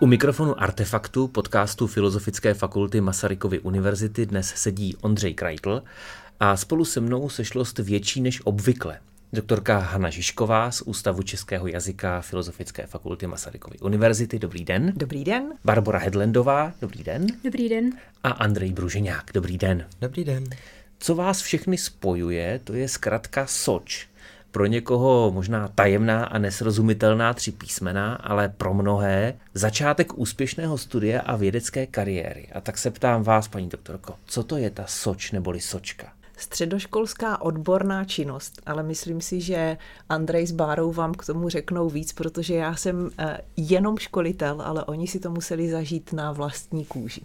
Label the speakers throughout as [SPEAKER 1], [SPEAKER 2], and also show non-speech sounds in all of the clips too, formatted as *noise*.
[SPEAKER 1] U mikrofonu Artefaktu podcastu Filozofické fakulty Masarykovy univerzity dnes sedí Ondřej Krajtl a spolu se mnou sešlost větší než obvykle. Doktorka Hanna Žižková z Ústavu českého jazyka Filozofické fakulty Masarykovy univerzity. Dobrý den.
[SPEAKER 2] Dobrý den.
[SPEAKER 1] Barbara Hedlendová. Dobrý den.
[SPEAKER 3] Dobrý den.
[SPEAKER 1] A Andrej Bruženák. Dobrý den.
[SPEAKER 4] Dobrý den.
[SPEAKER 1] Co vás všechny spojuje, to je zkrátka SOČ. Pro někoho možná tajemná a nesrozumitelná tři písmena, ale pro mnohé začátek úspěšného studia a vědecké kariéry. A tak se ptám vás, paní doktorko, co to je ta SOČ neboli SOČka?
[SPEAKER 2] středoškolská odborná činnost, ale myslím si, že Andrej s Bárou vám k tomu řeknou víc, protože já jsem eh, jenom školitel, ale oni si to museli zažít na vlastní kůži.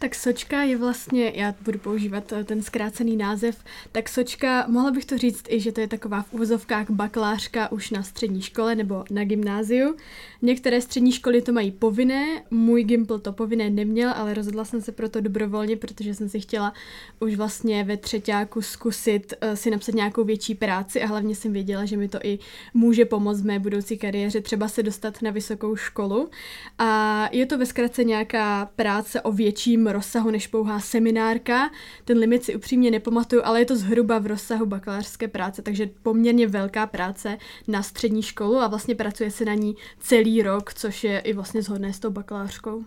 [SPEAKER 3] Tak sočka je vlastně, já budu používat eh, ten zkrácený název, tak sočka, mohla bych to říct i, že to je taková v uvozovkách bakalářka už na střední škole nebo na gymnáziu. Některé střední školy to mají povinné, můj Gimpl to povinné neměl, ale rozhodla jsem se proto dobrovolně, protože jsem si chtěla už vlastně ve třetíku zkusit uh, si napsat nějakou větší práci a hlavně jsem věděla, že mi to i může pomoct v mé budoucí kariéře, třeba se dostat na vysokou školu. A je to ve zkratce nějaká práce o větším rozsahu než pouhá seminárka. Ten limit si upřímně nepamatuju, ale je to zhruba v rozsahu bakalářské práce, takže poměrně velká práce na střední školu a vlastně pracuje se na ní celý rok, což je i vlastně zhodné s tou bakalářkou.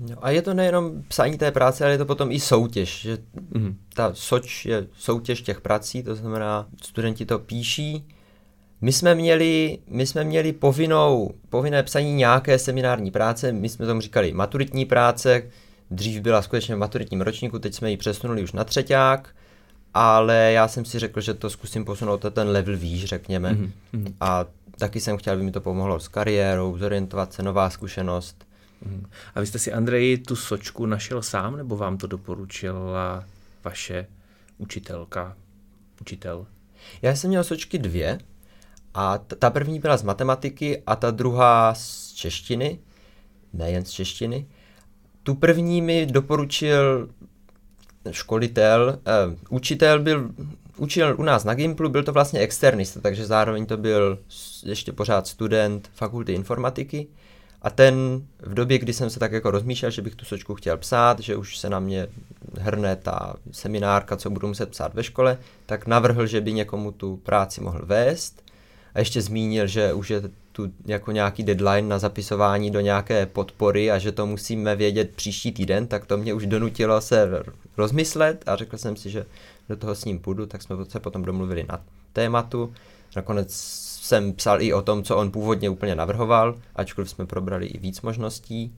[SPEAKER 4] No a je to nejenom psání té práce, ale je to potom i soutěž. Že mm. Ta soč je soutěž těch prací, to znamená, studenti to píší. My jsme měli, my jsme měli povinnou, povinné psaní nějaké seminární práce, my jsme tomu říkali maturitní práce, Dřív byla skutečně v maturitním ročníku, teď jsme ji přesunuli už na třeťák, ale já jsem si řekl, že to zkusím posunout ten level výš, řekněme. Mm-hmm. A taky jsem chtěl, aby mi to pomohlo s kariérou, zorientovat se, nová zkušenost.
[SPEAKER 1] Mm. A vy jste si, Andrej, tu sočku našel sám, nebo vám to doporučila vaše učitelka, učitel?
[SPEAKER 4] Já jsem měl sočky dvě a t- ta první byla z matematiky a ta druhá z češtiny, nejen z češtiny. Tu první mi doporučil školitel, uh, učitel byl, učil u nás na Gimplu, byl to vlastně externista, takže zároveň to byl ještě pořád student fakulty informatiky. A ten v době, kdy jsem se tak jako rozmýšlel, že bych tu sočku chtěl psát, že už se na mě hrne ta seminárka, co budu muset psát ve škole, tak navrhl, že by někomu tu práci mohl vést. A ještě zmínil, že už je tu jako nějaký deadline na zapisování do nějaké podpory a že to musíme vědět příští týden, tak to mě už donutilo se rozmyslet a řekl jsem si, že do toho s ním půjdu, tak jsme se potom domluvili na tématu. Nakonec jsem psal i o tom, co on původně úplně navrhoval, ačkoliv jsme probrali i víc možností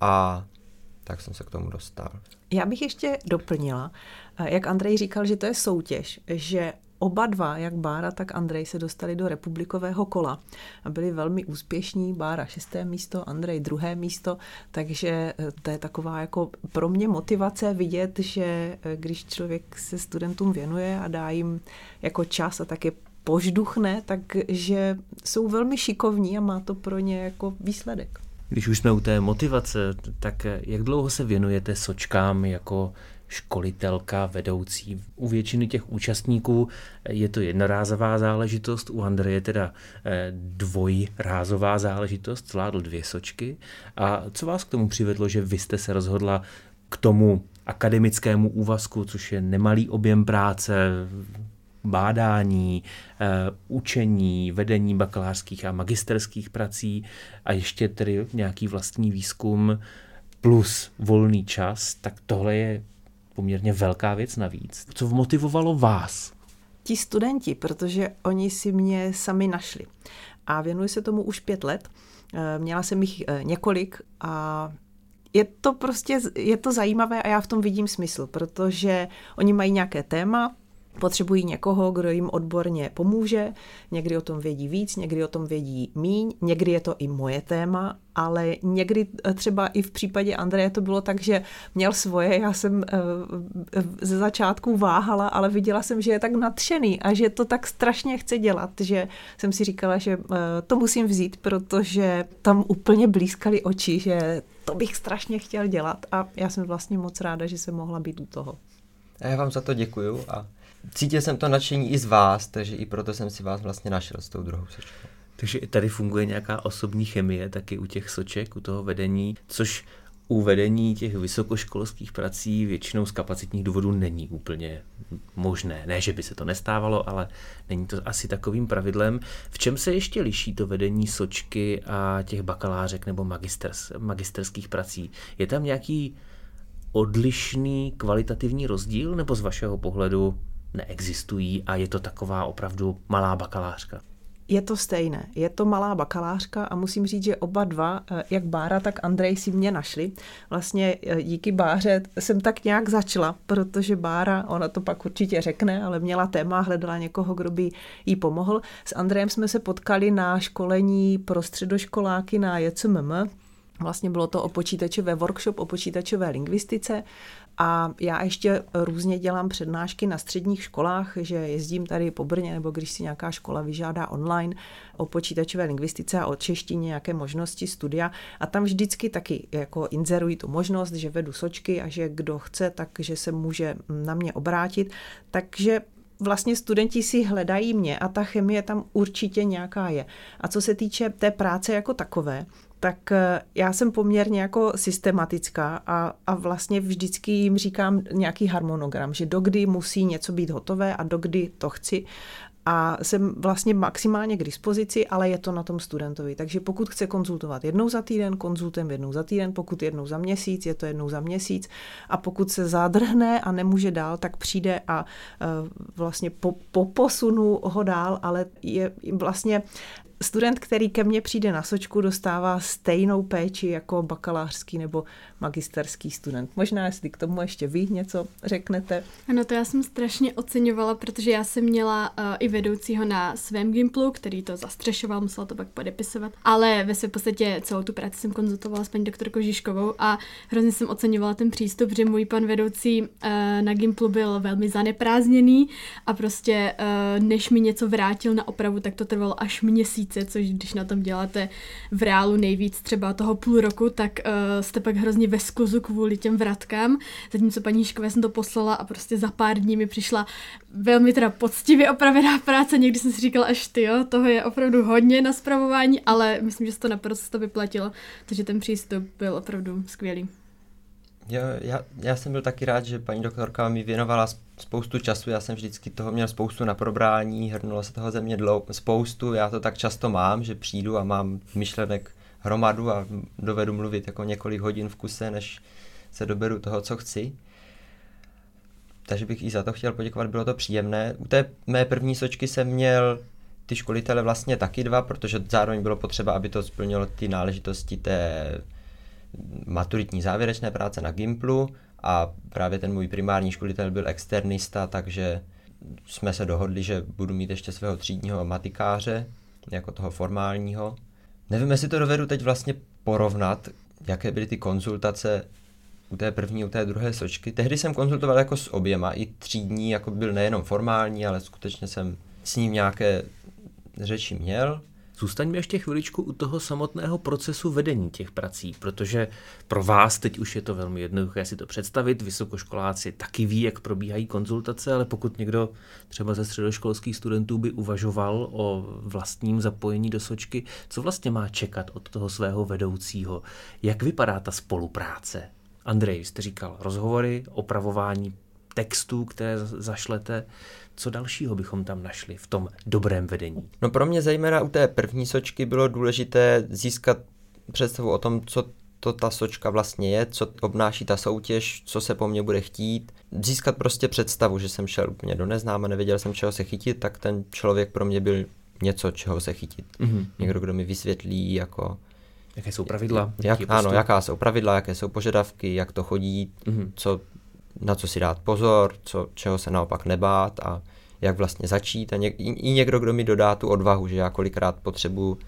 [SPEAKER 4] a tak jsem se k tomu dostal.
[SPEAKER 2] Já bych ještě doplnila, jak Andrej říkal, že to je soutěž, že Oba dva, jak Bára, tak Andrej, se dostali do republikového kola a byli velmi úspěšní. Bára šesté místo, Andrej druhé místo, takže eh, to je taková jako pro mě motivace vidět, že eh, když člověk se studentům věnuje a dá jim jako čas a taky požduchne, takže jsou velmi šikovní a má to pro ně jako výsledek.
[SPEAKER 1] Když už jsme u té motivace, tak eh, jak dlouho se věnujete sočkám jako školitelka, vedoucí. U většiny těch účastníků je to jednorázová záležitost, u Andreje teda eh, dvojrázová záležitost, zvládl dvě sočky. A co vás k tomu přivedlo, že vy jste se rozhodla k tomu akademickému úvazku, což je nemalý objem práce, bádání, eh, učení, vedení bakalářských a magisterských prací a ještě tedy nějaký vlastní výzkum plus volný čas, tak tohle je poměrně velká věc navíc. Co motivovalo vás?
[SPEAKER 2] Ti studenti, protože oni si mě sami našli. A věnuji se tomu už pět let. Eh, měla jsem jich eh, několik a je to prostě, je to zajímavé a já v tom vidím smysl, protože oni mají nějaké téma, Potřebují někoho, kdo jim odborně pomůže, někdy o tom vědí víc, někdy o tom vědí míň, někdy je to i moje téma, ale někdy eh, třeba i v případě Andreje to bylo tak, že měl svoje, já jsem eh, ze začátku váhala, ale viděla jsem, že je tak nadšený a že to tak strašně chce dělat, že jsem si říkala, že to musím vzít, protože tam úplně blízkali oči, že to bych strašně chtěl dělat a já jsem vlastně moc ráda, že jsem mohla být u toho.
[SPEAKER 4] Já vám za to děkuju a cítil jsem to nadšení i z vás, takže i proto jsem si vás vlastně našel s tou druhou sečkou.
[SPEAKER 1] Takže tady funguje nějaká osobní chemie taky u těch soček, u toho vedení, což u vedení těch vysokoškolských prací většinou z kapacitních důvodů není úplně možné. Ne, že by se to nestávalo, ale není to asi takovým pravidlem. V čem se ještě liší to vedení sočky a těch bakalářek nebo magisters, magisterských prací? Je tam nějaký odlišný kvalitativní rozdíl nebo z vašeho pohledu neexistují a je to taková opravdu malá bakalářka?
[SPEAKER 2] Je to stejné. Je to malá bakalářka a musím říct, že oba dva, eh, jak Bára, tak Andrej si mě našli. Vlastně eh, díky Báře jsem tak nějak začala, protože Bára, ona to pak určitě řekne, ale měla téma, hledala někoho, kdo by jí pomohl. S Andrejem jsme se potkali na školení pro středoškoláky na JCMM, Vlastně bylo to o počítačové workshop, o počítačové lingvistice a já ještě různě dělám přednášky na středních školách, že jezdím tady po Brně, nebo když si nějaká škola vyžádá online o počítačové lingvistice a o češtině nějaké možnosti studia. A tam vždycky taky jako inzerují tu možnost, že vedu sočky a že kdo chce, takže se může na mě obrátit. Takže vlastně studenti si hledají mě a ta chemie tam určitě nějaká je. A co se týče té práce jako takové, tak eh, já jsem poměrně jako systematická a, a vlastně vždycky jim říkám nějaký harmonogram, že dokdy musí něco být hotové a dokdy to chci a jsem vlastně maximálně k dispozici, ale je to na tom studentovi. Takže pokud chce konzultovat jednou za týden, konzultem jednou za týden, pokud jednou za měsíc, je to jednou za měsíc a pokud se zadrhne a nemůže dál, tak přijde a uh, vlastně po, po posunu ho dál, ale je vlastně student, který ke mně přijde na sočku, dostává stejnou péči jako bakalářský nebo magisterský student. Možná, jestli k tomu ještě vy něco řeknete.
[SPEAKER 3] Ano, to já jsem strašně oceňovala, protože já jsem měla uh, i vedoucího na svém Gimplu, který to zastřešoval, musela to pak podepisovat, ale ve své podstatě celou tu práci jsem konzultovala s paní doktorkou Žižkovou a hrozně jsem oceňovala ten přístup, že můj pan vedoucí uh, na Gimplu byl velmi zaneprázdněný a prostě uh, než mi něco vrátil na opravu, tak to trvalo až měsíce, což když na tom děláte v reálu nejvíc třeba toho půl roku, tak uh, jste pak hrozně ve skluzu kvůli těm vratkám. Zatímco paní Škové jsem to poslala a prostě za pár dní mi přišla velmi teda poctivě opravená práce. Někdy jsem si říkala, až ty jo, toho je opravdu hodně na zpravování, ale myslím, že se to naprosto vyplatilo. Takže ten přístup byl opravdu skvělý.
[SPEAKER 4] Jo, já, já jsem byl taky rád, že paní doktorka mi věnovala spoustu času, já jsem vždycky toho měl spoustu na probrání, hrnulo se toho ze mě dlou, spoustu, já to tak často mám, že přijdu a mám myšlenek hromadu a dovedu mluvit jako několik hodin v kuse, než se doberu toho, co chci. Takže bych i za to chtěl poděkovat, bylo to příjemné. U té mé první sočky jsem měl ty školitele vlastně taky dva, protože zároveň bylo potřeba, aby to splnilo ty náležitosti té maturitní závěrečné práce na Gimplu a právě ten můj primární školitel byl externista, takže jsme se dohodli, že budu mít ještě svého třídního matikáře, jako toho formálního. Nevím, jestli to dovedu teď vlastně porovnat, jaké byly ty konzultace u té první, u té druhé sočky. Tehdy jsem konzultoval jako s oběma, i třídní, jako byl nejenom formální, ale skutečně jsem s ním nějaké řeči měl.
[SPEAKER 1] Zůstaňme ještě chviličku u toho samotného procesu vedení těch prací, protože pro vás teď už je to velmi jednoduché si to představit. Vysokoškoláci taky ví, jak probíhají konzultace, ale pokud někdo třeba ze středoškolských studentů by uvažoval o vlastním zapojení do sočky, co vlastně má čekat od toho svého vedoucího? Jak vypadá ta spolupráce? Andrej, jste říkal rozhovory, opravování textů, které zašlete. Co dalšího bychom tam našli v tom dobrém vedení?
[SPEAKER 4] No pro mě zejména u té první sočky bylo důležité získat představu o tom, co to ta sočka vlastně je, co obnáší ta soutěž, co se po mně bude chtít. Získat prostě představu, že jsem šel úplně do neznáma, nevěděl jsem, čeho se chytit, tak ten člověk pro mě byl něco, čeho se chytit. Mm-hmm. Někdo, kdo mi vysvětlí, jako...
[SPEAKER 1] Jaké jsou pravidla?
[SPEAKER 4] Jak, ano, jaká jsou pravidla, jaké jsou požadavky, jak to chodí, mm-hmm. co na co si dát pozor, co, čeho se naopak nebát a jak vlastně začít. A něk, i někdo, kdo mi dodá tu odvahu, že já kolikrát potřebuji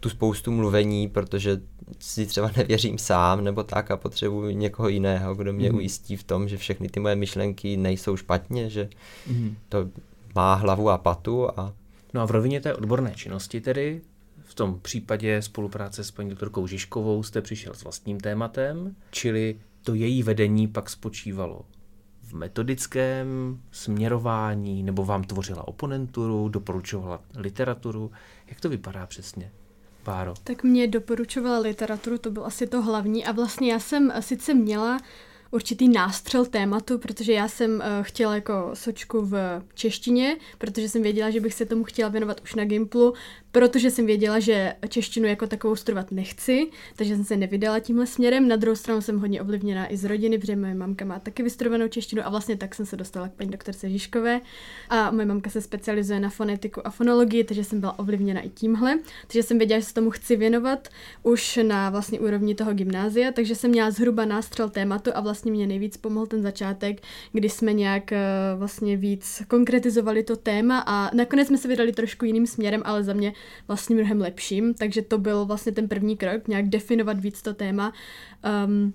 [SPEAKER 4] tu spoustu mluvení, protože si třeba *laughs* nevěřím sám nebo tak a potřebuji někoho jiného, kdo mě mm. ujistí v tom, že všechny ty moje myšlenky nejsou špatně, že mm. to má hlavu a patu. A...
[SPEAKER 1] No a v rovině té odborné činnosti tedy, v tom případě spolupráce s paní doktorkou Žižkovou jste přišel s vlastním tématem, čili to její vedení pak spočívalo v metodickém směrování, nebo vám tvořila oponenturu, doporučovala literaturu? Jak to vypadá přesně? Páro.
[SPEAKER 3] Tak mě doporučovala literaturu, to bylo asi to hlavní a vlastně já jsem sice měla určitý nástřel tématu, protože já jsem uh, chtěla jako sočku v češtině, protože jsem věděla, že bych se tomu chtěla věnovat už na Gimplu, protože jsem věděla, že češtinu jako takovou studovat nechci, takže jsem se nevydala tímhle směrem. Na druhou stranu jsem hodně ovlivněná i z rodiny, protože moje mamka má taky vystudovanou češtinu a vlastně tak jsem se dostala k paní doktorce Žižkové. A moje mamka se specializuje na fonetiku a fonologii, takže jsem byla ovlivněna i tímhle. Takže jsem věděla, že se tomu chci věnovat už na vlastně úrovni toho gymnázia, takže jsem měla zhruba nástřel tématu a vlastně mě nejvíc pomohl ten začátek, kdy jsme nějak eh, vlastně víc konkretizovali to téma a nakonec jsme se vydali trošku jiným směrem, ale za mě vlastně mnohem lepším, takže to byl vlastně ten první krok, nějak definovat víc to téma. Um,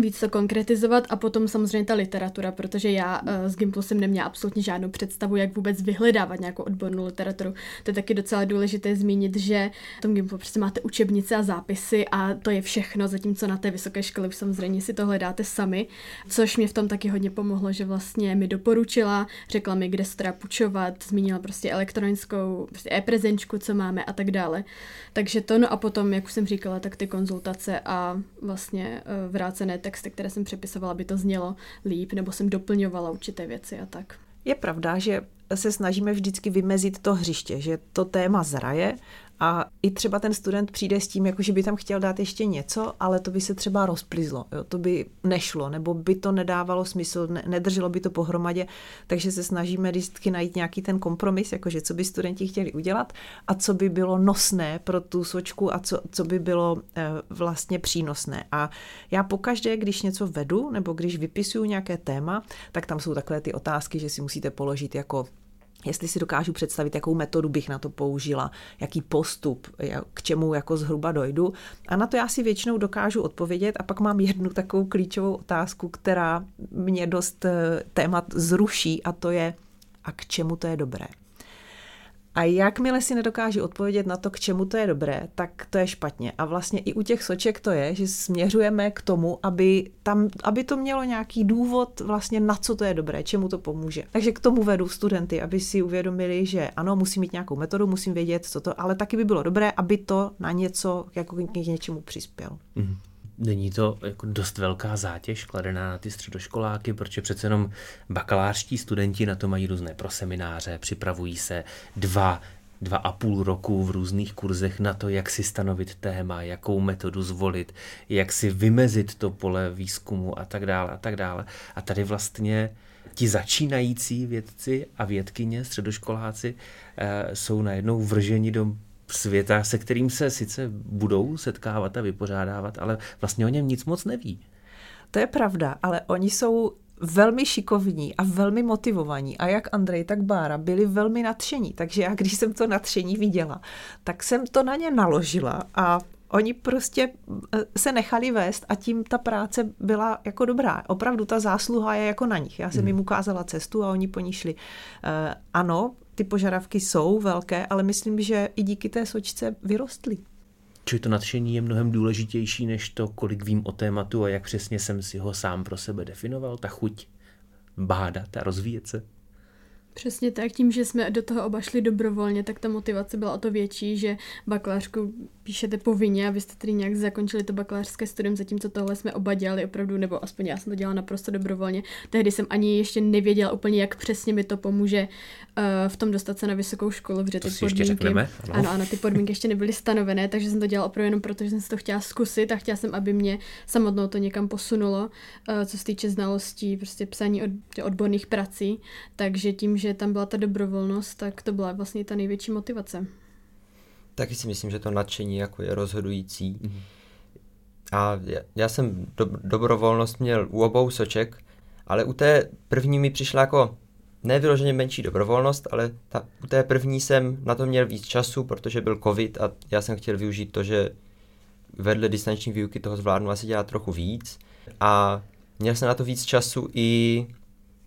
[SPEAKER 3] víc to konkretizovat a potom samozřejmě ta literatura, protože já uh, s Gimplu jsem neměla absolutně žádnou představu, jak vůbec vyhledávat nějakou odbornou literaturu. To je taky docela důležité zmínit, že v tom Gimplu prostě máte učebnice a zápisy a to je všechno, zatímco na té vysoké škole už samozřejmě si to hledáte sami, což mě v tom taky hodně pomohlo, že vlastně mi doporučila, řekla mi, kde se teda půjčovat, zmínila prostě elektronickou prostě e-prezenčku, co máme a tak dále. Takže to, no a potom, jak už jsem říkala, tak ty konzultace a vlastně uh, vrácené texty, které jsem přepisovala, aby to znělo líp, nebo jsem doplňovala určité věci a tak.
[SPEAKER 2] Je pravda, že se snažíme vždycky vymezit to hřiště, že to téma zraje a i třeba ten student přijde s tím, jako že by tam chtěl dát ještě něco, ale to by se třeba rozplizlo, jo? to by nešlo, nebo by to nedávalo smysl, ne, nedrželo by to pohromadě, takže se snažíme vždycky najít nějaký ten kompromis, jakože co by studenti chtěli udělat a co by bylo nosné pro tu sočku a co, co by bylo e, vlastně přínosné. A já pokaždé, když něco vedu, nebo když vypisuju nějaké téma, tak tam jsou takové ty otázky, že si musíte položit jako jestli si dokážu představit, jakou metodu bych na to použila, jaký postup, k čemu jako zhruba dojdu. A na to já si většinou dokážu odpovědět a pak mám jednu takovou klíčovou otázku, která mě dost eh, témat zruší a to je, a k čemu to je dobré. A jakmile si nedokážu odpovědět na to, k čemu to je dobré, tak to je špatně. A vlastně i u těch soček to je, že směřujeme k tomu, aby, tam, aby to mělo nějaký důvod vlastně na co to je dobré, čemu to pomůže. Takže k tomu vedu studenty, aby si uvědomili, že ano, musím mít nějakou metodu, musím vědět, co to, ale taky by bylo dobré, aby to na něco, jako k něčemu přispěl. Mm-hmm.
[SPEAKER 1] Není to jako dost velká zátěž kladená na ty středoškoláky, protože přece jenom bakalářští studenti na to mají různé prosemináře, připravují se dva, dva a půl roku v různých kurzech na to, jak si stanovit téma, jakou metodu zvolit, jak si vymezit to pole výzkumu a tak dále a tak dále. A tady vlastně ti začínající vědci a vědkyně, středoškoláci, eh, jsou najednou vrženi do světa, se kterým se sice budou setkávat a vypořádávat, ale vlastně o něm nic moc neví.
[SPEAKER 2] To je pravda, ale oni jsou velmi šikovní a velmi motivovaní. A jak Andrej, tak Bára byli velmi nadšení. Takže já, když jsem to nadšení viděla, tak jsem to na ně naložila a oni prostě eh, se nechali vést a tím ta práce byla jako dobrá. Opravdu ta zásluha je jako na nich. Já jsem hmm. jim ukázala cestu a oni po ní šli. Uh, ano, ty požadavky jsou velké, ale myslím, že i díky té sočce vyrostly.
[SPEAKER 1] Čili to nadšení je mnohem důležitější než to, kolik vím o tématu a jak přesně jsem si ho sám pro sebe definoval, ta chuť bádat a rozvíjet se.
[SPEAKER 3] Přesně tak, tím, že jsme do toho oba šli dobrovolně, tak ta motivace byla o to větší, že bakalářku píšete povinně, abyste tedy nějak zakončili to bakalářské studium, zatímco tohle jsme oba dělali opravdu, nebo aspoň já jsem to dělala naprosto dobrovolně. Tehdy jsem ani ještě nevěděla úplně, jak přesně mi to pomůže uh, v tom dostat se na vysokou školu, protože
[SPEAKER 1] to
[SPEAKER 3] ty
[SPEAKER 1] si podmínky, ještě řekneme,
[SPEAKER 3] ano. ano, ano, ty podmínky ještě nebyly stanovené, takže jsem to dělala opravdu jenom proto, že jsem si to chtěla zkusit a chtěla jsem, aby mě samotnou to někam posunulo, uh, co se týče znalostí, prostě psaní od, odborných prací, takže tím, že tam byla ta dobrovolnost, tak to byla vlastně ta největší motivace.
[SPEAKER 4] Taky si myslím, že to nadšení jako je rozhodující. Mm-hmm. A já, já jsem do, dobrovolnost měl u obou soček, ale u té první mi přišla jako nevyloženě menší dobrovolnost, ale ta, u té první jsem na to měl víc času, protože byl covid a já jsem chtěl využít to, že vedle distanční výuky toho zvládnu asi dělat trochu víc. A měl jsem na to víc času i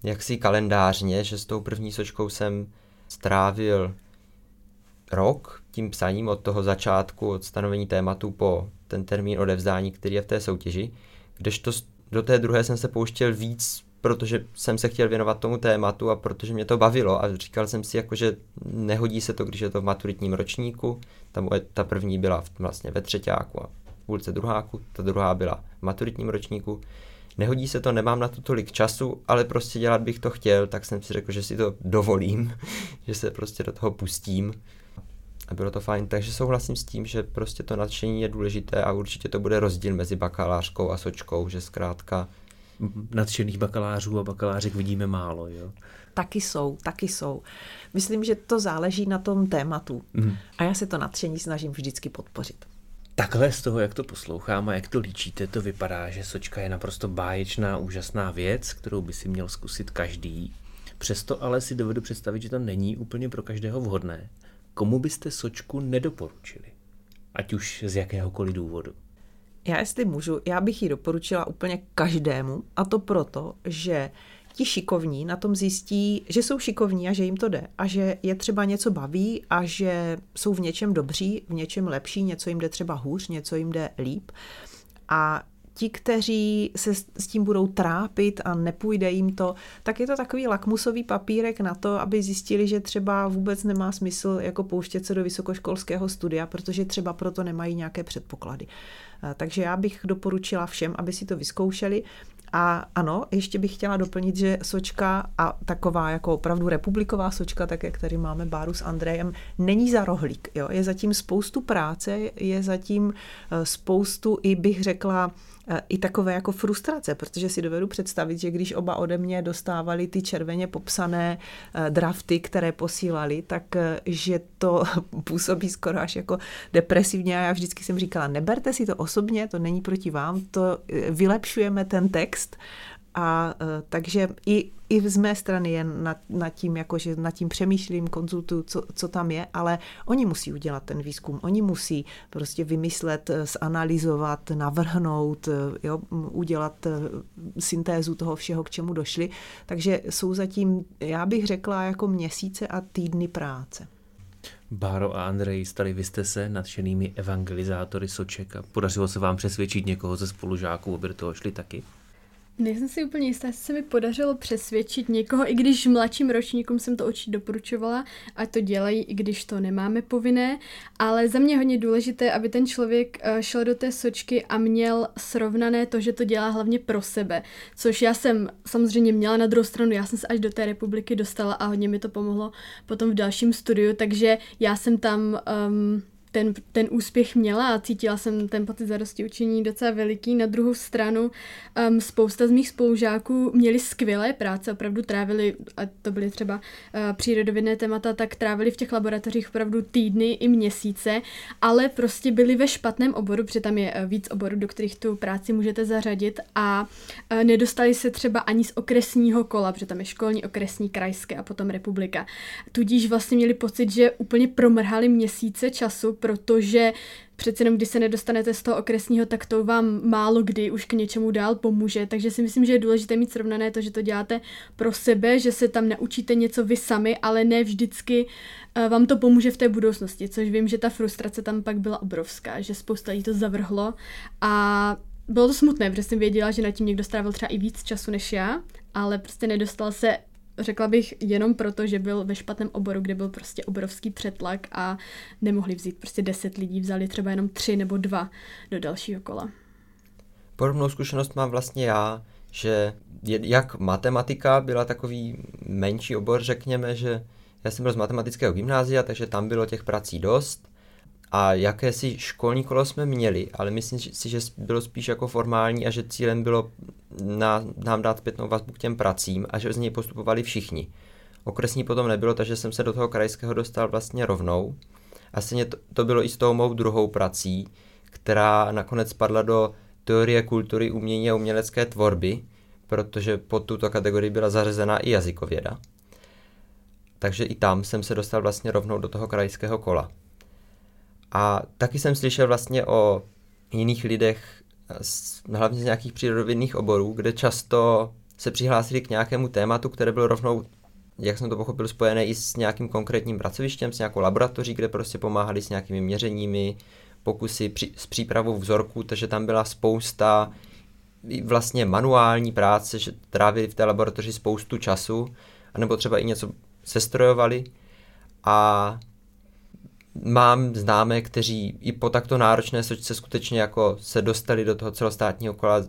[SPEAKER 4] jaksi kalendářně, že s tou první sočkou jsem strávil rok tím psaním od toho začátku, od stanovení tématu po ten termín odevzdání, který je v té soutěži, kdežto do té druhé jsem se pouštěl víc protože jsem se chtěl věnovat tomu tématu a protože mě to bavilo a říkal jsem si, jako, že nehodí se to, když je to v maturitním ročníku. Ta, moje, ta první byla vlastně ve třetíku a v půlce druháku, ta druhá byla v maturitním ročníku. Nehodí se to, nemám na to tolik času, ale prostě dělat bych to chtěl, tak jsem si řekl, že si to dovolím, *laughs* že se prostě do toho pustím a bylo to fajn, takže souhlasím s tím, že prostě to nadšení je důležité a určitě to bude rozdíl mezi bakalářkou a sočkou, že zkrátka
[SPEAKER 1] nadšených bakalářů a bakalářek vidíme málo, jo?
[SPEAKER 2] Taky jsou, taky jsou. Myslím, že to záleží na tom tématu. Mm. A já se to nadšení snažím vždycky podpořit.
[SPEAKER 1] Takhle z toho, jak to poslouchám a jak to líčíte, to vypadá, že sočka je naprosto báječná, úžasná věc, kterou by si měl zkusit každý. Přesto ale si dovedu představit, že to není úplně pro každého vhodné. Komu byste sočku nedoporučili? Ať už z jakéhokoliv důvodu.
[SPEAKER 2] Já jestli můžu, já bych ji doporučila úplně každému a to proto, že ti šikovní na tom zjistí, že jsou šikovní a že jim to jde a že je třeba něco baví a že jsou v něčem dobří, v něčem lepší, něco jim jde třeba hůř, něco jim jde líp. A ti, kteří se s tím budou trápit a nepůjde jim to, tak je to takový lakmusový papírek na to, aby zjistili, že třeba vůbec nemá smysl jako pouštět se do vysokoškolského studia, protože třeba proto nemají nějaké předpoklady. Takže já bych doporučila všem, aby si to vyzkoušeli. A ano, ještě bych chtěla doplnit, že sočka a taková jako opravdu republiková sočka, tak jak tady máme Báru s Andrejem, není za rohlík. Jo? Je zatím spoustu práce, je zatím eh, spoustu i bych řekla Eh, i takové jako frustrace, protože si dovedu představit, že když oba ode mě dostávali ty červeně popsané eh, drafty, které posílali, tak eh, že to *laughs* působí skoro až jako depresivně. A já vždycky jsem říkala, neberte si to osobně, to není proti vám, to vylepšujeme ten text a uh, takže i, i z mé strany je nad, nad tím, jako, že nad tím přemýšlím, konzultuju, co, co tam je, ale oni musí udělat ten výzkum, oni musí prostě vymyslet, eh, zanalizovat, navrhnout, eh, jo, udělat syntézu toho všeho, k čemu došli. Takže jsou zatím, já bych řekla, jako měsíce a týdny práce.
[SPEAKER 1] Báro a Andrej, stali vy jste se nadšenými evangelizátory Soček a podařilo se vám přesvědčit někoho ze spolužáků, aby do toho šli taky?
[SPEAKER 3] Nejsem si úplně jistá, jestli se mi podařilo přesvědčit někoho, i když mladším ročníkům jsem to určitě doporučovala, a to dělají, i když to nemáme povinné, ale za mě hodně důležité, aby ten člověk eh, šel do té sočky a měl srovnané to, že to dělá hlavně pro sebe, což já jsem samozřejmě měla na druhou stranu, já jsem se až do té republiky dostala a hodně mi to pomohlo potom v dalším studiu, takže já jsem tam um, ten, ten úspěch měla a cítila jsem ten pocit zadosti učení docela veliký. Na druhou stranu um, spousta z mých spolužáků měli skvělé práce, opravdu trávili, a to byly třeba uh, přírodovědné témata, tak trávili v těch laboratořích opravdu týdny i měsíce, ale prostě byli ve špatném oboru, protože tam je uh, víc oborů, do kterých tu práci můžete zařadit a uh, nedostali se třeba ani z okresního kola, protože tam je školní, okresní, krajské a potom republika. Tudíž vlastně měli pocit, že úplně promrhali měsíce času, protože přece jenom když se nedostanete z toho okresního, tak to vám málo kdy už k něčemu dál pomůže. Takže si myslím, že je důležité mít srovnané to, že to děláte pro sebe, že se tam naučíte něco vy sami, ale ne vždycky uh, vám to pomůže v té budoucnosti, což vím, že ta frustrace tam pak byla obrovská, že spousta lidí to zavrhlo a bylo to smutné, protože jsem věděla, že na tím někdo strávil třeba i víc času než já, ale prostě nedostal se řekla bych jenom proto, že byl ve špatném oboru, kde byl prostě obrovský přetlak a nemohli vzít prostě deset lidí, vzali třeba jenom tři nebo dva do dalšího kola.
[SPEAKER 4] Podobnou zkušenost mám vlastně já, že jak matematika byla takový menší obor, řekněme, že já jsem byl z matematického gymnázia, takže tam bylo těch prací dost a jakési školní kolo jsme měli, ale myslím si, že bylo spíš jako formální a že cílem bylo na, nám dát zpětnou vazbu k těm pracím a že z něj postupovali všichni. Okresní potom nebylo, takže jsem se do toho krajského dostal vlastně rovnou. A stejně to, to bylo i s tou mou druhou prací, která nakonec spadla do teorie kultury, umění a umělecké tvorby, protože pod tuto kategorii byla zařazena i jazykověda. Takže i tam jsem se dostal vlastně rovnou do toho krajského kola. A taky jsem slyšel vlastně o jiných lidech, hlavně z nějakých přírodovědných oborů, kde často se přihlásili k nějakému tématu, které bylo rovnou, jak jsem to pochopil, spojené i s nějakým konkrétním pracovištěm, s nějakou laboratoří, kde prostě pomáhali s nějakými měřeními, pokusy při, s přípravou vzorků, takže tam byla spousta vlastně manuální práce, že trávili v té laboratoři spoustu času, anebo třeba i něco sestrojovali. A mám známé, kteří i po takto náročné sočce skutečně jako se dostali do toho celostátního kola,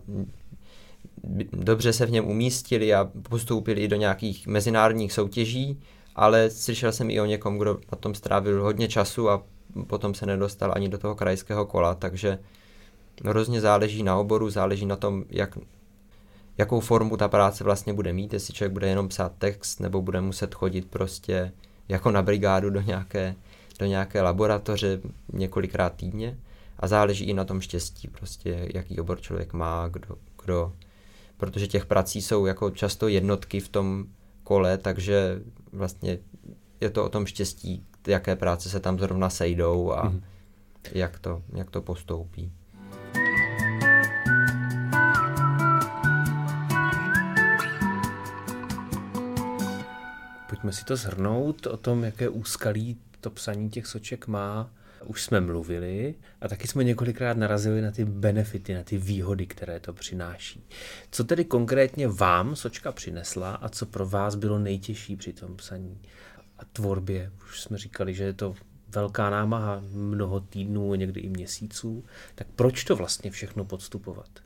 [SPEAKER 4] dobře se v něm umístili a postoupili i do nějakých mezinárodních soutěží, ale slyšel jsem i o někom, kdo na tom strávil hodně času a potom se nedostal ani do toho krajského kola, takže hrozně záleží na oboru, záleží na tom, jak, jakou formu ta práce vlastně bude mít, jestli člověk bude jenom psát text, nebo bude muset chodit prostě jako na brigádu do nějaké, do nějaké laboratoře několikrát týdně a záleží i na tom štěstí, prostě jaký obor člověk má, kdo, kdo protože těch prací jsou jako často jednotky v tom kole, takže vlastně je to o tom štěstí, jaké práce se tam zrovna sejdou a mm. jak, to, jak to postoupí.
[SPEAKER 1] Pojďme si to zhrnout o tom, jaké úskalí to psaní těch soček má. Už jsme mluvili a taky jsme několikrát narazili na ty benefity, na ty výhody, které to přináší. Co tedy konkrétně vám sočka přinesla a co pro vás bylo nejtěžší při tom psaní a tvorbě? Už jsme říkali, že je to velká námaha, mnoho týdnů, někdy i měsíců. Tak proč to vlastně všechno podstupovat?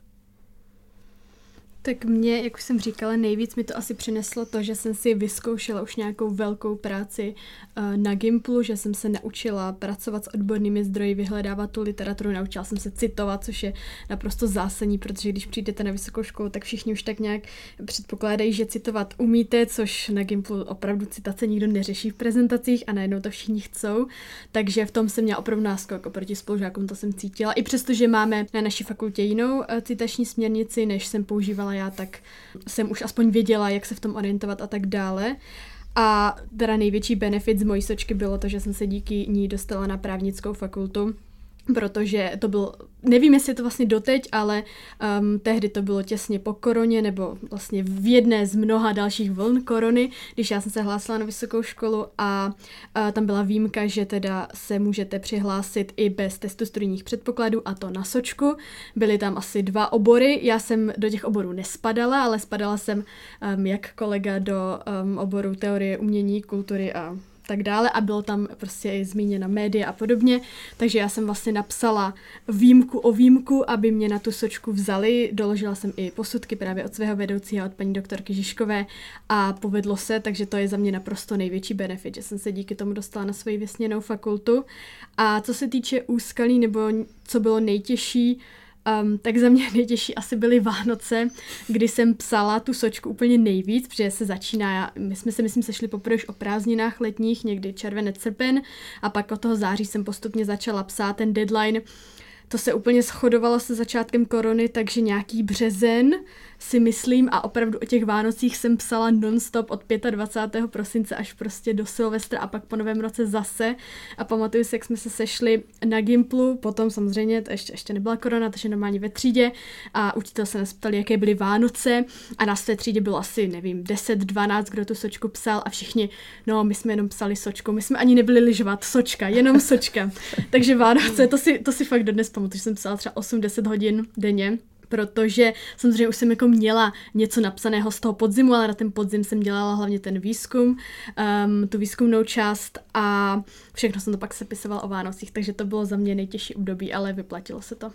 [SPEAKER 3] Tak mě, jak už jsem říkala, nejvíc mi to asi přineslo to, že jsem si vyzkoušela už nějakou velkou práci uh, na Gimplu, že jsem se naučila pracovat s odbornými zdroji, vyhledávat tu literaturu, naučila jsem se citovat, což je naprosto zásadní, protože když přijdete na vysokou školu, tak všichni už tak nějak předpokládají, že citovat umíte, což na Gimplu opravdu citace nikdo neřeší v prezentacích a najednou to všichni chcou. Takže v tom jsem měla opravdu náskok oproti spolužákům, to jsem cítila. I přesto, že máme na naší fakultě jinou uh, citační směrnici, než jsem používala dělala já, tak jsem už aspoň věděla, jak se v tom orientovat a tak dále. A teda největší benefit z mojí sočky bylo to, že jsem se díky ní dostala na právnickou fakultu, protože to byl, nevím, jestli je to vlastně doteď, ale um, tehdy to bylo těsně po koroně, nebo vlastně v jedné z mnoha dalších vln korony, když já jsem se hlásila na vysokou školu a uh, tam byla výjimka, že teda se můžete přihlásit i bez testu studijních předpokladů a to na sočku. Byly tam asi dva obory, já jsem do těch oborů nespadala, ale spadala jsem um, jak kolega do um, oboru teorie umění, kultury a tak dále a bylo tam prostě i zmíněna média a podobně, takže já jsem vlastně napsala výjimku o výjimku, aby mě na tu sočku vzali, doložila jsem i posudky právě od svého vedoucího, od paní doktorky Žižkové a povedlo se, takže to je za mě naprosto největší benefit, že jsem se díky tomu dostala na svoji vysněnou fakultu. A co se týče úskalí nebo co bylo nejtěžší, Um, tak za mě nejtěžší asi byly Vánoce, kdy jsem psala tu sočku úplně nejvíc, protože se začíná, my jsme se myslím sešli poprvé už o prázdninách letních, někdy červenec, srpen a pak od toho září jsem postupně začala psát ten deadline. To se úplně shodovalo se začátkem korony, takže nějaký březen si myslím a opravdu o těch Vánocích jsem psala nonstop od 25. prosince až prostě do Silvestra a pak po novém roce zase. A pamatuju si, jak jsme se sešli na Gimplu, potom samozřejmě, to ještě, ještě nebyla korona, takže normálně ve třídě. A učitel se nás ptali, jaké byly Vánoce. A na své třídě bylo asi, nevím, 10-12, kdo tu sočku psal. A všichni, no my jsme jenom psali sočku, my jsme ani nebyli lyžovat, sočka, jenom sočka. takže Vánoce, to si, to si fakt dodnes pamatuju, že jsem psala třeba 8-10 hodin denně protože samozřejmě už jsem jako měla něco napsaného z toho podzimu, ale na ten podzim jsem dělala hlavně ten výzkum, um, tu výzkumnou část a všechno jsem to pak sepisovala o Vánocích, takže to bylo za mě nejtěžší období, ale vyplatilo se to.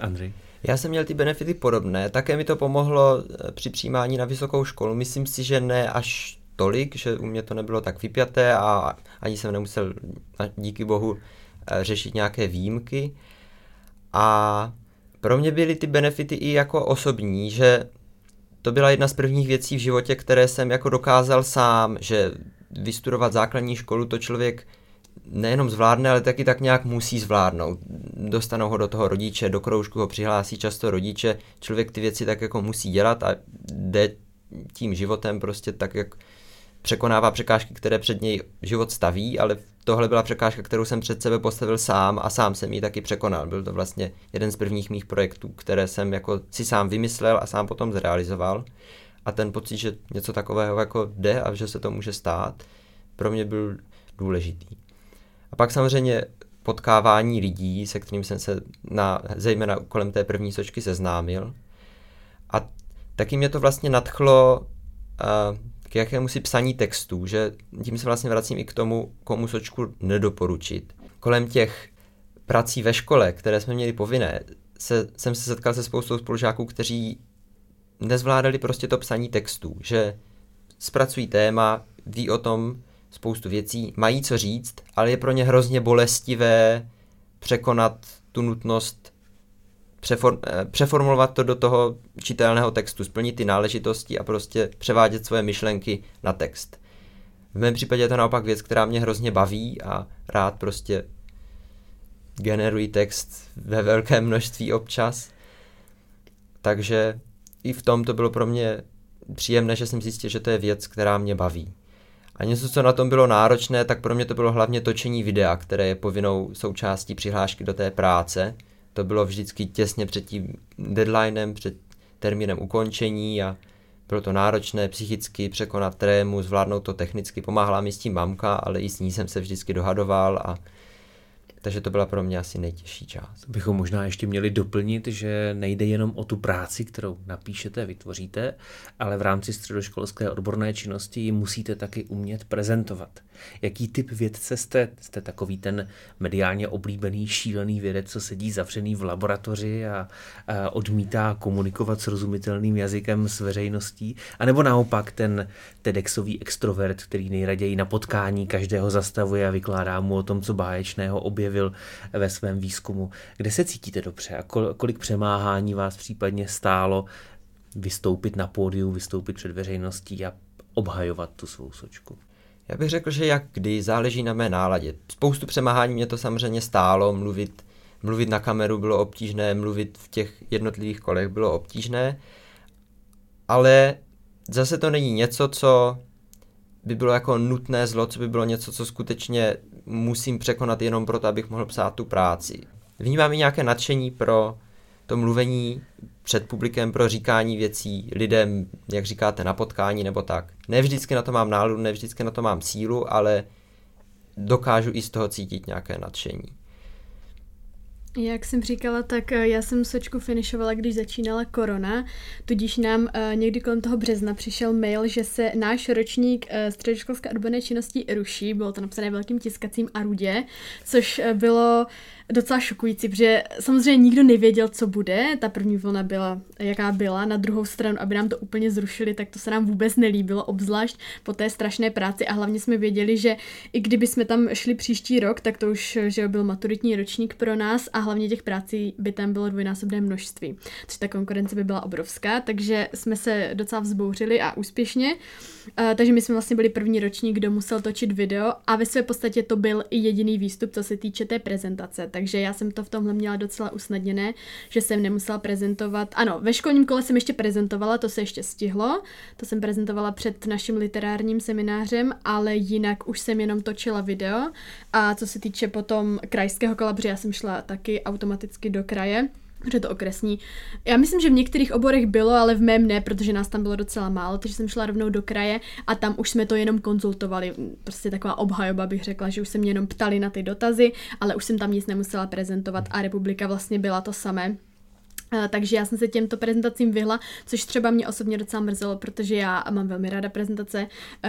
[SPEAKER 1] Andrej?
[SPEAKER 4] Já jsem měl ty benefity podobné, také mi to pomohlo eh, při přijímání na vysokou školu. Myslím si, že ne až tolik, že u mě to nebylo tak vypjaté a ani jsem nemusel díky bohu eh, řešit nějaké výjimky. A pro mě byly ty benefity i jako osobní, že to byla jedna z prvních věcí v životě, které jsem jako dokázal sám, že vystudovat základní školu to člověk nejenom zvládne, ale taky tak nějak musí zvládnout. Dostanou ho do toho rodiče, do kroužku ho přihlásí často rodiče, člověk ty věci tak jako musí dělat a jde tím životem prostě tak, jak překonává překážky, které před něj život staví, ale tohle byla překážka, kterou jsem před sebe postavil sám a sám jsem ji taky překonal. Byl to vlastně jeden z prvních mých projektů, které jsem jako si sám vymyslel a sám potom zrealizoval. A ten pocit, že něco takového jako jde a že se to může stát, pro mě byl důležitý. A pak samozřejmě potkávání lidí, se kterým jsem se na, zejména kolem té první sočky seznámil. taky mě to vlastně nadchlo k jakému si psaní textů, že tím se vlastně vracím i k tomu, komu sočku nedoporučit. Kolem těch prací ve škole, které jsme měli povinné, se, jsem se setkal se spoustou spolužáků, kteří nezvládali prostě to psaní textů, že zpracují téma, ví o tom spoustu věcí, mají co říct, ale je pro ně hrozně bolestivé překonat tu nutnost přeform, eh, přeformulovat to do toho čitelného textu, splnit ty náležitosti a prostě převádět svoje myšlenky na text. V mém případě je to naopak věc, která mě hrozně baví a rád prostě generuji text ve velké množství občas. Takže i v tom to bylo pro mě příjemné, že jsem zjistil, že to je věc, která mě baví. A něco, co na tom bylo náročné, tak pro mě to bylo hlavně točení videa, které je povinnou součástí přihlášky do té práce. To bylo vždycky těsně před tím deadlinem, před termínem ukončení a bylo to náročné psychicky překonat trému, zvládnout to technicky. Pomáhala mi s tím mamka, ale i s ní jsem se vždycky dohadoval a takže to byla pro mě asi nejtěžší část.
[SPEAKER 1] Bychom možná ještě měli doplnit, že nejde jenom o tu práci, kterou napíšete, vytvoříte, ale v rámci středoškolské odborné činnosti ji musíte taky umět prezentovat. Jaký typ vědce jste? Jste takový ten mediálně oblíbený, šílený vědec, co sedí zavřený v laboratoři a, a odmítá komunikovat srozumitelným jazykem s veřejností? A nebo naopak ten TEDxový extrovert, který nejraději na potkání každého zastavuje a vykládá mu o tom, co báječného objevil ve svém výzkumu. Kde se cítíte dobře a kolik přemáhání vás případně stálo vystoupit na pódiu, vystoupit před veřejností a obhajovat tu svou sočku?
[SPEAKER 4] Já bych řekl, že jak kdy, záleží na mé náladě. Spoustu přemáhání mě to samozřejmě stálo, mluvit, mluvit na kameru bylo obtížné, mluvit v těch jednotlivých kolech bylo obtížné, ale zase to není něco, co by bylo jako nutné zlo, co by bylo něco, co skutečně musím překonat jenom proto, abych mohl psát tu práci. Vnímám i nějaké nadšení pro to mluvení před publikem pro říkání věcí lidem, jak říkáte, na potkání nebo tak. Ne vždycky na to mám náladu, ne vždycky na to mám sílu, ale dokážu i z toho cítit nějaké nadšení.
[SPEAKER 3] Jak jsem říkala, tak eh, já jsem sočku finišovala, když začínala korona, tudíž nám uh, někdy kolem toho března přišel mail, že se náš ročník uh, středoškolské odborné činnosti ruší, bylo to napsané velkým tiskacím arudě, což bylo docela šokující, protože samozřejmě nikdo nevěděl, co bude. Ta první vlna byla, jaká byla. Na druhou stranu, aby nám to úplně zrušili, tak to se nám vůbec nelíbilo, obzvlášť po té strašné práci. A hlavně jsme věděli, že i kdyby jsme tam šli příští rok, tak to už že byl maturitní ročník pro nás a hlavně těch prací by tam bylo dvojnásobné množství. Takže ta konkurence by byla obrovská, takže jsme se docela vzbouřili a úspěšně. Uh, takže my jsme vlastně byli první ročník, kdo musel točit video a ve své podstatě to byl i jediný výstup, co se týče té prezentace. Takže já jsem to v tomhle měla docela usnadněné, že jsem nemusela prezentovat. Ano, ve školním kole jsem ještě prezentovala, to se ještě stihlo. To jsem prezentovala před naším literárním seminářem, ale jinak už jsem jenom točila video. A co se týče potom krajského kola, protože já jsem šla taky automaticky do kraje, že to okresní. Já myslím, že v některých oborech bylo, ale v mém ne, protože nás tam bylo docela málo, takže jsem šla rovnou do kraje a tam už jsme to jenom konzultovali. Prostě taková obhajoba bych řekla, že už se mě jenom ptali na ty dotazy, ale už jsem tam nic nemusela prezentovat a republika vlastně byla to samé. Takže já jsem se těmto prezentacím vyhla, což třeba mě osobně docela mrzelo, protože já mám velmi ráda prezentace,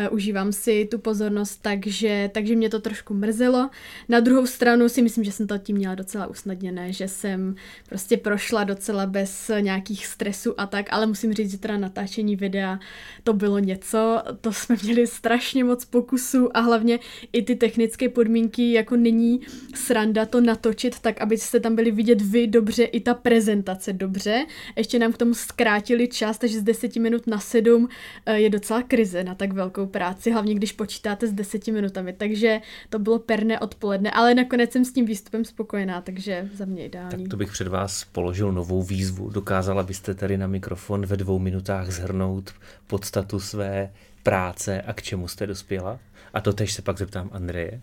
[SPEAKER 3] uh, užívám si tu pozornost, takže, takže mě to trošku mrzelo. Na druhou stranu si myslím, že jsem to tím měla docela usnadněné, že jsem prostě prošla docela bez nějakých stresů a tak, ale musím říct, že teda natáčení videa to bylo něco, to jsme měli strašně moc pokusů a hlavně i ty technické podmínky, jako není sranda to natočit tak, abyste tam byli vidět vy dobře i ta prezentace velice dobře. Ještě nám k tomu zkrátili čas, takže z 10 minut na 7 eh, je docela krize na tak velkou práci, hlavně když počítáte s 10 minutami. Takže to bylo perné odpoledne, ale nakonec jsem s tím výstupem spokojená, takže za mě ideální.
[SPEAKER 1] Tak to bych před vás položil novou výzvu. Dokázala byste tady na mikrofon ve dvou minutách zhrnout podstatu své práce a k čemu jste dospěla? A to tež se pak zeptám Andreje.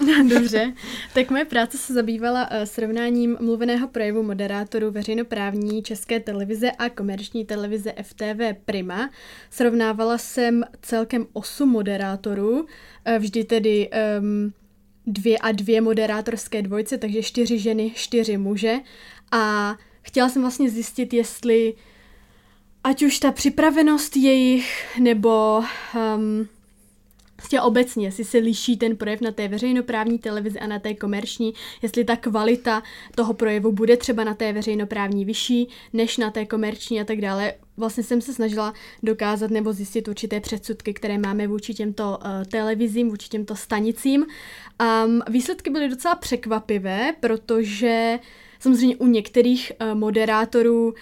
[SPEAKER 1] *laughs*
[SPEAKER 3] Dobře, tak moje práce se zabývala uh, srovnáním mluveného projevu moderátorů veřejnoprávní české televize a komerční televize FTV Prima. Srovnávala jsem celkem osm moderátorů, uh, vždy tedy um, dvě a dvě moderátorské dvojce, takže čtyři ženy, čtyři muže. A chtěla jsem vlastně zjistit, jestli ať už ta připravenost jejich, nebo um, Prostě obecně, jestli se liší ten projev na té veřejnoprávní televizi a na té komerční, jestli ta kvalita toho projevu bude třeba na té veřejnoprávní vyšší než na té komerční a tak dále. Vlastně jsem se snažila dokázat nebo zjistit určité předsudky, které máme vůči těmto uh, televizím, vůči těmto stanicím. Um, výsledky byly docela překvapivé, protože samozřejmě u některých uh, moderátorů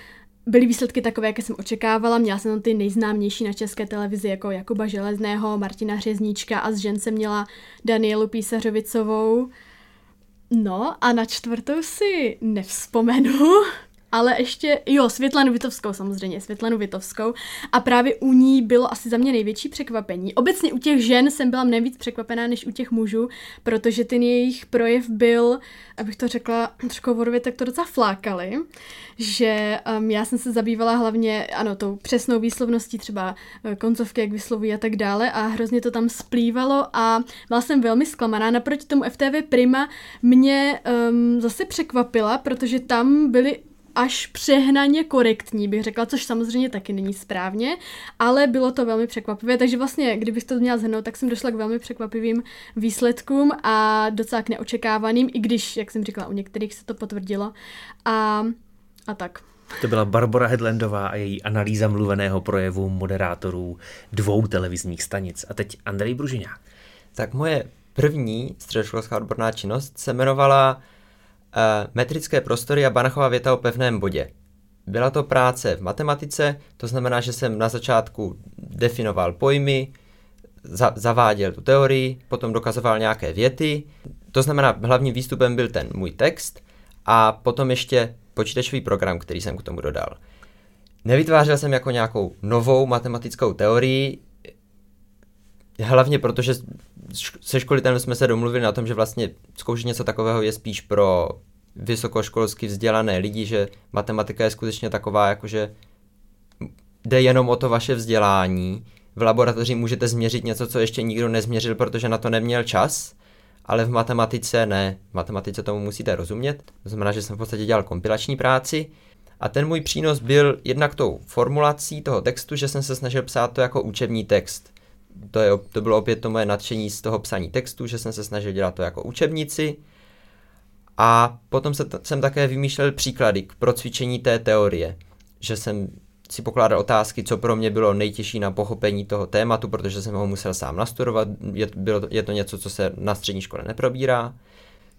[SPEAKER 3] byly výsledky takové, jaké jsem očekávala. Měla jsem tam ty nejznámější na české televizi, jako Jakuba Železného, Martina Hřezníčka a z žen jsem měla Danielu Písařovicovou. No a na čtvrtou si nevzpomenu, ale ještě, jo, Světlanu Vitovskou samozřejmě, Světlanu Vitovskou. A právě u ní bylo asi za mě největší překvapení. Obecně u těch žen jsem byla nejvíc překvapená než u těch mužů, protože ten jejich projev byl, abych to řekla trošku vodově, tak to docela flákali, že um, já jsem se zabývala hlavně, ano, tou přesnou výslovností třeba eh, koncovky, jak vyslovují a tak dále a hrozně to tam splývalo a byla jsem velmi zklamaná. Naproti tomu FTV Prima mě um, zase překvapila, protože tam byly až přehnaně korektní, bych řekla, což samozřejmě taky není správně, ale bylo to velmi překvapivé, takže vlastně, kdybych to měla zhrnout, tak jsem došla k velmi překvapivým výsledkům a docela k neočekávaným, i když, jak jsem říkala, u některých se to potvrdilo. A, a tak.
[SPEAKER 1] To byla Barbara Hedlandová a její analýza mluveného projevu moderátorů dvou televizních stanic. A teď Andrej Bružiňák.
[SPEAKER 4] Tak moje první středoškolská odborná činnost se jmenovala metrické prostory a Banachova věta o pevném bodě. Byla to práce v matematice, to znamená, že jsem na začátku definoval pojmy, za, zaváděl tu teorii, potom dokazoval nějaké věty. To znamená, hlavním výstupem byl ten můj text a potom ještě počítačový program, který jsem k tomu dodal. Nevytvářel jsem jako nějakou novou matematickou teorii, hlavně protože se školitelem jsme se domluvili na tom, že vlastně zkoušet něco takového je spíš pro vysokoškolsky vzdělané lidi, že matematika je skutečně taková, jakože jde jenom o to vaše vzdělání. V laboratoři můžete změřit něco, co ještě nikdo nezměřil, protože na to neměl čas, ale v matematice ne. V matematice tomu musíte rozumět. To znamená, že jsem v podstatě dělal kompilační práci. A ten můj přínos byl jednak tou formulací toho textu, že jsem se snažil psát to jako učební text. To, je, to bylo opět to moje nadšení z toho psaní textu, že jsem se snažil dělat to jako učebnici. A potom se t- jsem také vymýšlel příklady k procvičení té teorie, že jsem si pokládal otázky, co pro mě bylo nejtěžší na pochopení toho tématu, protože jsem ho musel sám nastudovat, je, bylo je to něco, co se na střední škole neprobírá.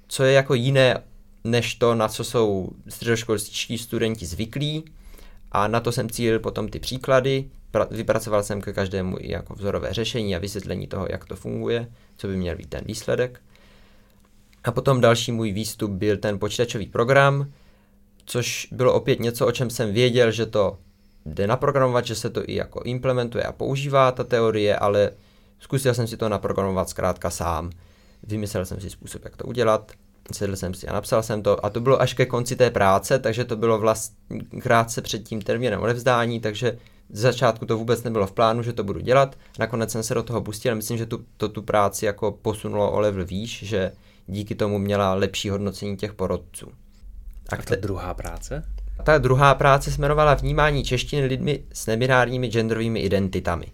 [SPEAKER 4] Co je jako jiné než to, na co jsou středoškolští studenti zvyklí a na to jsem cílil potom ty příklady, vypracoval jsem ke každému i jako vzorové řešení a vysvětlení toho, jak to funguje, co by měl být ten výsledek. A potom další můj výstup byl ten počítačový program, což bylo opět něco, o čem jsem věděl, že to jde naprogramovat, že se to i jako implementuje a používá ta teorie, ale zkusil jsem si to naprogramovat zkrátka sám. Vymyslel jsem si způsob, jak to udělat, sedl jsem si a napsal jsem to a to bylo až ke konci té práce, takže to bylo vlastně krátce před tím termínem odevzdání, takže z začátku to vůbec nebylo v plánu, že to budu dělat. Nakonec jsem se do toho pustil, myslím, že tu, to tu práci jako posunulo o level výš, že díky tomu měla lepší hodnocení těch porodců.
[SPEAKER 1] A, a ta druhá práce?
[SPEAKER 4] Ta druhá práce se jmenovala Vnímání češtiny lidmi s nebinárními genderovými identitami.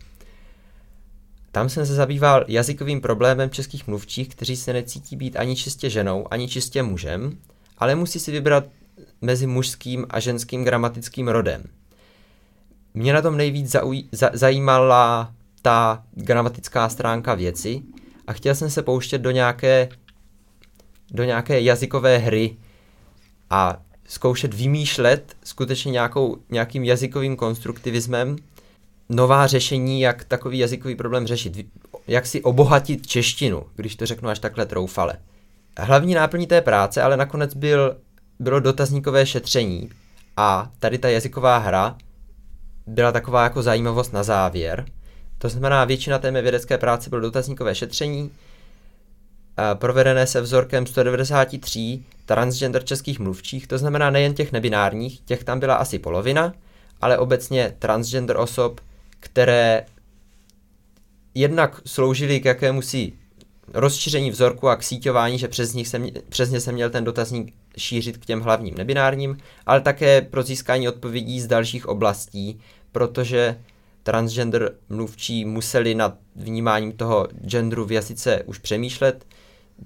[SPEAKER 4] Tam jsem se zabýval jazykovým problémem českých mluvčích, kteří se necítí být ani čistě ženou, ani čistě mužem, ale musí si vybrat mezi mužským a ženským gramatickým rodem. Mě na tom nejvíc zauj- za- zajímala ta gramatická stránka věci a chtěl jsem se pouštět do nějaké do nějaké jazykové hry a zkoušet vymýšlet skutečně nějakou, nějakým jazykovým konstruktivismem nová řešení, jak takový jazykový problém řešit, jak si obohatit češtinu, když to řeknu až takhle troufale. Hlavní náplní té práce ale nakonec byl, bylo dotazníkové šetření a tady ta jazyková hra byla taková jako zajímavost na závěr. To znamená, většina té mé vědecké práce bylo dotazníkové šetření, provedené se vzorkem 193 transgender českých mluvčích, to znamená nejen těch nebinárních, těch tam byla asi polovina, ale obecně transgender osob, které jednak sloužily k jakému si rozšíření vzorku a k síťování, že přes, nich se, přes ně se měl ten dotazník šířit k těm hlavním nebinárním, ale také pro získání odpovědí z dalších oblastí, protože transgender mluvčí museli nad vnímáním toho genderu v jazyce už přemýšlet,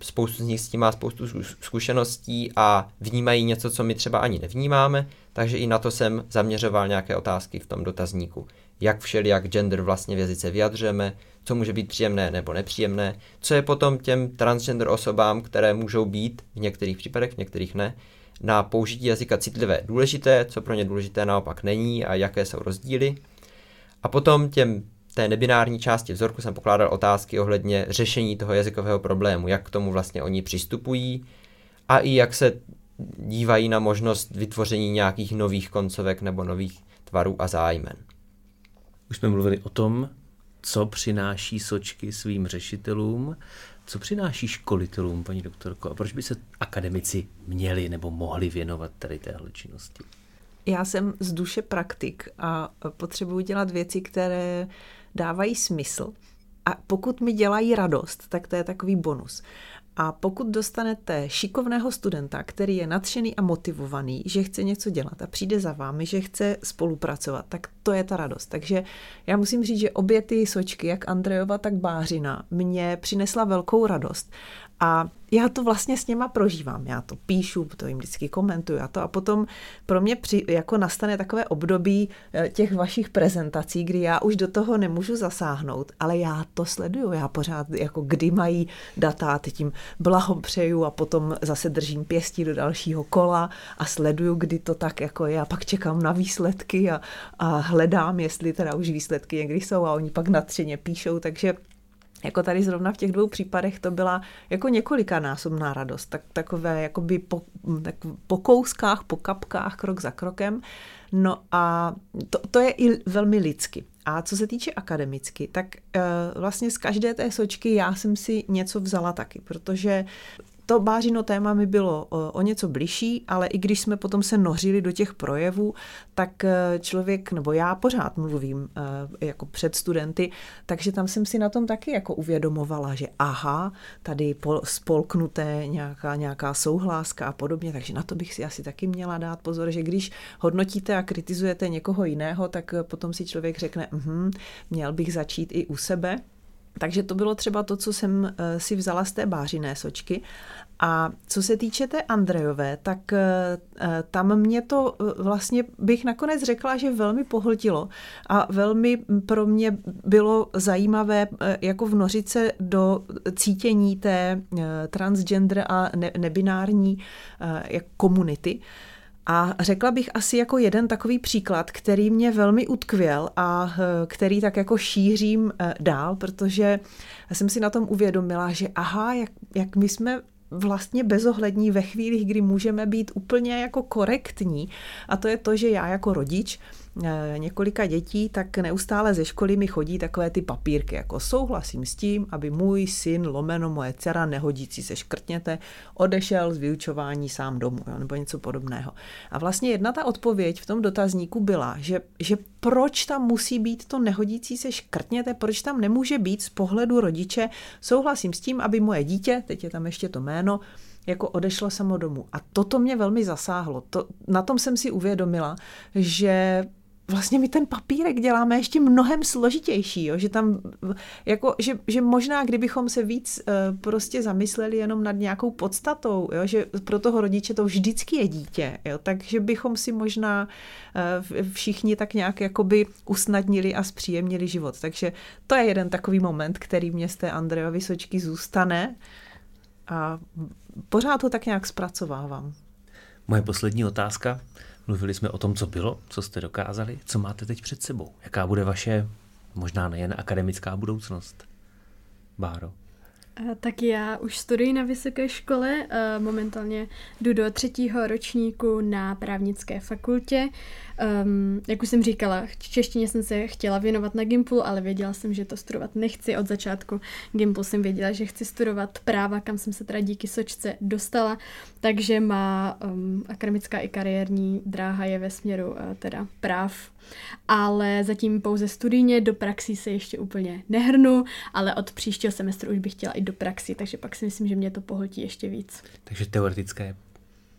[SPEAKER 4] spoustu z nich s tím má spoustu zkušeností a vnímají něco, co my třeba ani nevnímáme, takže i na to jsem zaměřoval nějaké otázky v tom dotazníku. Jak všelijak gender vlastně v jazyce vyjadřujeme, co může být příjemné nebo nepříjemné, co je potom těm transgender osobám, které můžou být v některých případech, v některých ne, na použití jazyka citlivé důležité, co pro ně důležité naopak není a jaké jsou rozdíly. A potom těm té nebinární části vzorku jsem pokládal otázky ohledně řešení toho jazykového problému, jak k tomu vlastně oni přistupují a i jak se dívají na možnost vytvoření nějakých nových koncovek nebo nových tvarů a zájmen.
[SPEAKER 1] Už jsme mluvili o tom, co přináší sočky svým řešitelům, co přináší školitelům, paní doktorko, a proč by se akademici měli nebo mohli věnovat tady téhle činnosti?
[SPEAKER 2] Já jsem z duše praktik a potřebuji dělat věci, které dávají smysl. A pokud mi dělají radost, tak to je takový bonus. A pokud dostanete šikovného studenta, který je nadšený a motivovaný, že chce něco dělat a přijde za vámi, že chce spolupracovat, tak to je ta radost. Takže já musím říct, že obě ty sočky, jak Andrejova, tak Bářina, mě přinesla velkou radost. A já to vlastně s něma prožívám. Já to píšu, to jim vždycky komentuju a to. A potom pro mě při, jako nastane takové období eh, těch vašich prezentací, kdy já už do toho nemůžu zasáhnout, ale já to sleduju. Já pořád jako kdy mají data, teď tím blahopřeju a potom zase držím pěstí do dalšího kola a sleduju, kdy to tak jako je. A pak čekám na výsledky a, a hledám, jestli teda už výsledky někdy jsou a oni pak natřeně píšou, takže jako tady zrovna v těch dvou případech to byla jako několikanásobná radost, tak takové jakoby po, tak po kouskách, po kapkách, krok za krokem. No a to, to je i velmi lidsky. A co se týče akademicky, tak uh, vlastně z každé té sočky já jsem si něco vzala taky, protože to bářino téma mi bylo o něco bližší, ale i když jsme potom se nořili do těch projevů, tak e, člověk, nebo já pořád mluvím e, jako před studenty, takže tam jsem si na tom taky jako uvědomovala, že aha, tady spolknuté nějaká, nějaká souhláska a podobně, takže na to bych si asi taky měla dát pozor, že když hodnotíte a kritizujete někoho jiného, tak potom si člověk řekne, uh, měl bych začít i u sebe, takže to bylo třeba to, co jsem eh, si vzala z té bářiné sočky. A co se týče té Andrejové, tak eh, eh, tam mě to vlastně bych nakonec řekla, že velmi pohltilo a velmi pro mě bylo zajímavé jako vnořit se do cítění té transgender a nebinární komunity. A řekla bych asi jako jeden takový příklad, který mě velmi utkvěl a eh, který tak jako šířím eh, dál, protože jsem si na tom uvědomila, že aha, jak, jak my jsme vlastně bezohlední ve chvílích, kdy můžeme být úplně jako korektní. A to je to, že já jako rodič několika dětí, tak neustále ze školy mi chodí takové ty papírky, jako souhlasím s tím, aby můj syn, lomeno moje dcera, nehodící se škrtněte, odešel z vyučování sám domů, jo, nebo něco podobného. A vlastně jedna ta odpověď v tom dotazníku byla, že, že proč tam musí být to nehodící se škrtněte, proč tam nemůže být z pohledu rodiče, souhlasím s tím, aby moje dítě, teď je tam ještě to jméno, jako odešlo samo domů. A toto mě velmi zasáhlo. To, na tom jsem si uvědomila, že vlastně my ten papírek děláme ještě mnohem složitější, jo? že tam, jako, že, že možná kdybychom se víc uh, prostě zamysleli jenom nad nějakou podstatou, jo? že pro toho rodiče to vždycky je dítě, jo? takže bychom si možná uh, všichni tak nějak jakoby usnadnili a zpříjemnili život. Takže to je jeden takový moment, který mě z té Andreovy sočky zůstane a pořád ho tak nějak zpracovávám.
[SPEAKER 1] Moje poslední otázka. Mluvili jsme o tom, co bylo, co jste dokázali, co máte teď před sebou. Jaká bude vaše, možná nejen akademická budoucnost? Báro.
[SPEAKER 3] Tak já už studuji na vysoké škole, momentálně jdu do třetího ročníku na právnické fakultě. Um, jak už jsem říkala, češtině jsem se chtěla věnovat na Gimplu, ale věděla jsem, že to studovat nechci. Od začátku Gimplu jsem věděla, že chci studovat práva, kam jsem se teda díky sočce dostala, takže má um, akademická i kariérní dráha je ve směru uh, teda práv ale zatím pouze studijně, do praxí se ještě úplně nehrnu, ale od příštího semestru už bych chtěla i do praxi, takže pak si myslím, že mě to pohltí ještě víc.
[SPEAKER 1] Takže teoretické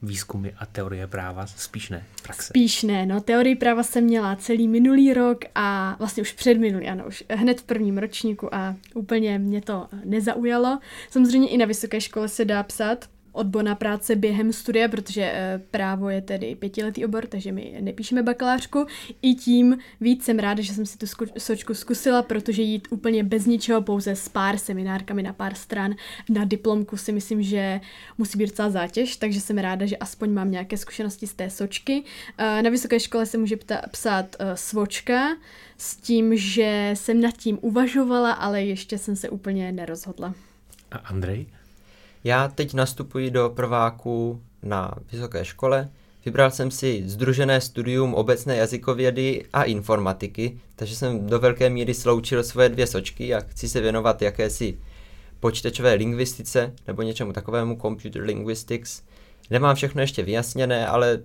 [SPEAKER 1] výzkumy a teorie práva, spíš ne, praxe.
[SPEAKER 3] Spíš ne, no teorii práva jsem měla celý minulý rok a vlastně už před minulý, ano, už hned v prvním ročníku a úplně mě to nezaujalo. Samozřejmě i na vysoké škole se dá psát odborná práce během studia, protože eh, právo je tedy pětiletý obor, takže my nepíšeme bakalářku. I tím víc jsem ráda, že jsem si tu sočku zkusila, protože jít úplně bez ničeho, pouze s pár seminárkami na pár stran na diplomku si myslím, že musí být celá zátěž, takže jsem ráda, že aspoň mám nějaké zkušenosti z té sočky. Eh, na vysoké škole se může psát eh, svočka, s tím, že jsem nad tím uvažovala, ale ještě jsem se úplně nerozhodla.
[SPEAKER 1] A Andrej?
[SPEAKER 4] Já teď nastupuji do prváku na vysoké škole. Vybral jsem si združené studium obecné jazykovědy a informatiky, takže jsem do velké míry sloučil svoje dvě sočky a chci se věnovat jakési počítačové lingvistice nebo něčemu takovému, computer linguistics. Nemám všechno ještě vyjasněné, ale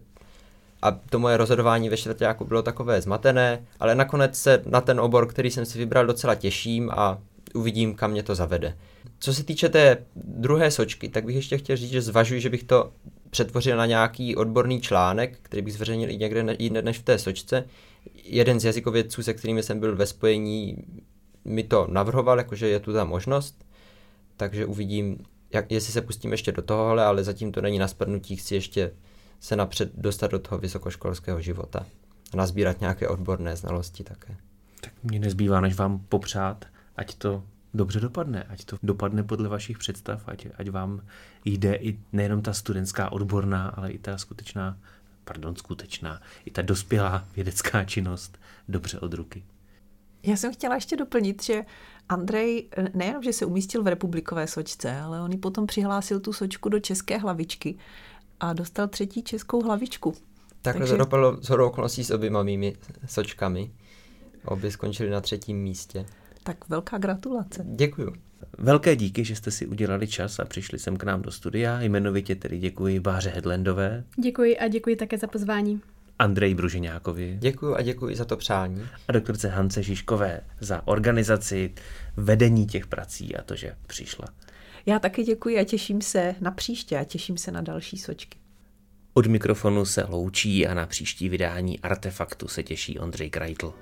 [SPEAKER 4] a to moje rozhodování ve čtvrtáku bylo takové zmatené, ale nakonec se na ten obor, který jsem si vybral, docela těším a uvidím, kam mě to zavede. Co se týče té druhé sočky, tak bych ještě chtěl říct, že zvažuji, že bych to přetvořil na nějaký odborný článek, který bych zveřejnil i někde jinde než v té sočce. Jeden z jazykovědců, se kterými jsem byl ve spojení, mi to navrhoval, jakože je tu ta možnost, takže uvidím, jak, jestli se pustím ještě do tohohle, ale zatím to není na spadnutí, chci ještě se napřed dostat do toho vysokoškolského života a nazbírat nějaké odborné znalosti také.
[SPEAKER 1] Tak mě nezbývá, než vám popřát, ať to dobře dopadne, ať to dopadne podle vašich představ, ať, ať vám jde i nejenom ta studentská odborná, ale i ta skutečná, pardon, skutečná, i ta dospělá vědecká činnost dobře od ruky.
[SPEAKER 2] Já jsem chtěla ještě doplnit, že Andrej nejenom, že se umístil v republikové sočce, ale on i potom přihlásil tu sočku do české hlavičky a dostal třetí českou hlavičku.
[SPEAKER 4] Takhle Takže... to dopadlo z okolností s oběma mými sočkami. Obě skončili na třetím místě.
[SPEAKER 2] Tak velká gratulace.
[SPEAKER 4] Děkuju.
[SPEAKER 1] Velké díky, že jste si udělali čas a přišli sem k nám do studia. Jmenovitě tedy děkuji Báře Hedlendové.
[SPEAKER 3] Děkuji a děkuji také za pozvání.
[SPEAKER 1] Andrej Bruženákovi.
[SPEAKER 4] Děkuji a děkuji za to přání.
[SPEAKER 1] A doktorce Hance Žižkové za organizaci, vedení těch prací a to, že přišla.
[SPEAKER 2] Já taky děkuji a těším se na příště a těším se na další sočky.
[SPEAKER 1] Od mikrofonu se loučí a na příští vydání Artefaktu se těší Ondřej Krajtl.